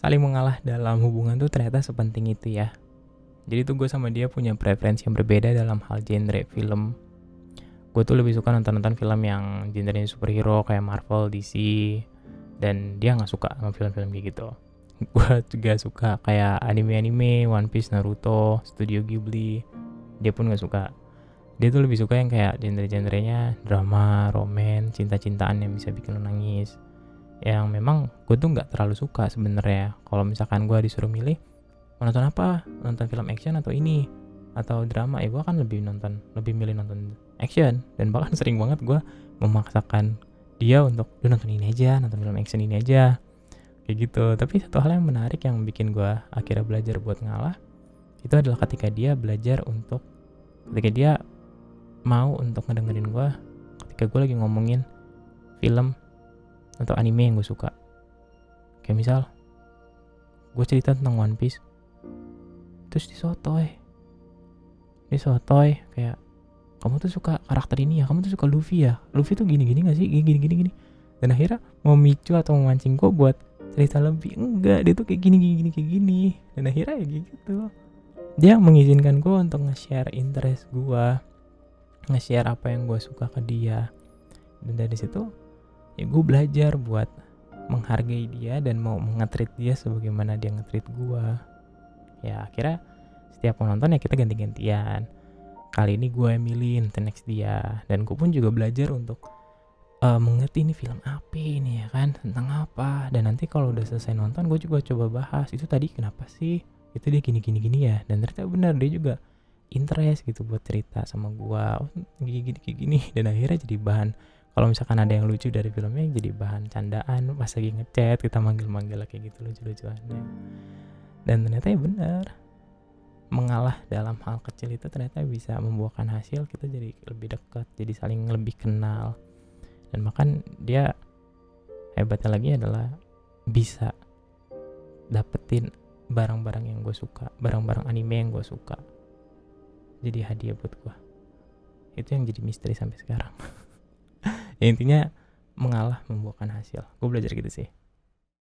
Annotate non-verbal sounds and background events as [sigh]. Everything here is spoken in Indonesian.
saling mengalah dalam hubungan tuh ternyata sepenting itu ya. Jadi tuh gue sama dia punya preferensi yang berbeda dalam hal genre film. Gue tuh lebih suka nonton-nonton film yang genre superhero kayak Marvel, DC dan dia nggak suka sama film-film kayak gitu. [laughs] Gue juga suka kayak anime-anime One Piece, Naruto, Studio Ghibli dia pun nggak suka. Dia tuh lebih suka yang kayak genre-genrenya drama, roman, cinta-cintaan yang bisa bikin lo nangis yang memang gue tuh nggak terlalu suka sebenarnya. Kalau misalkan gue disuruh milih mau nonton apa? Nonton film action atau ini? Atau drama? Ya gue kan lebih nonton lebih milih nonton action. Dan bahkan [laughs] sering banget gue memaksakan dia untuk lu nonton ini aja nonton film action ini aja. Kayak gitu. Tapi satu hal yang menarik yang bikin gue akhirnya belajar buat ngalah itu adalah ketika dia belajar untuk ketika dia mau untuk ngedengerin gue ketika gue lagi ngomongin film atau anime yang gue suka. Kayak misal gue cerita tentang One Piece. Terus disotoy disotoy kayak kamu tuh suka karakter ini ya? Kamu tuh suka Luffy ya? Luffy tuh gini gini gak sih? Gini gini gini gini. Dan akhirnya memicu atau memancing gue buat cerita lebih enggak dia tuh kayak gini gini gini kayak gini. Dan akhirnya ya gitu. Dia mengizinkan gue untuk nge-share interest gue nge-share apa yang gue suka ke dia. Dan dari situ ya gue belajar buat menghargai dia dan mau ngetrit dia sebagaimana dia ngetrit gue ya akhirnya setiap penonton ya kita ganti-gantian. Kali ini gue milih the next dia. Dan gue pun juga belajar untuk uh, mengerti ini film apa ini ya kan? Tentang apa? Dan nanti kalau udah selesai nonton gue juga coba bahas itu tadi kenapa sih? Itu dia gini gini gini ya. Dan ternyata benar dia juga interest gitu buat cerita sama gue oh, gini gini, gini. dan akhirnya jadi bahan kalau misalkan ada yang lucu dari filmnya jadi bahan candaan pas lagi ngechat kita manggil-manggil kayak gitu lucu-lucuannya. Dan ternyata ya benar. Mengalah dalam hal kecil itu ternyata bisa membuahkan hasil kita jadi lebih dekat jadi saling lebih kenal. Dan bahkan dia hebatnya lagi adalah bisa dapetin barang-barang yang gue suka barang-barang anime yang gue suka. Jadi hadiah buat gue itu yang jadi misteri sampai sekarang [laughs] ya, intinya mengalah membuahkan hasil. Gue belajar gitu sih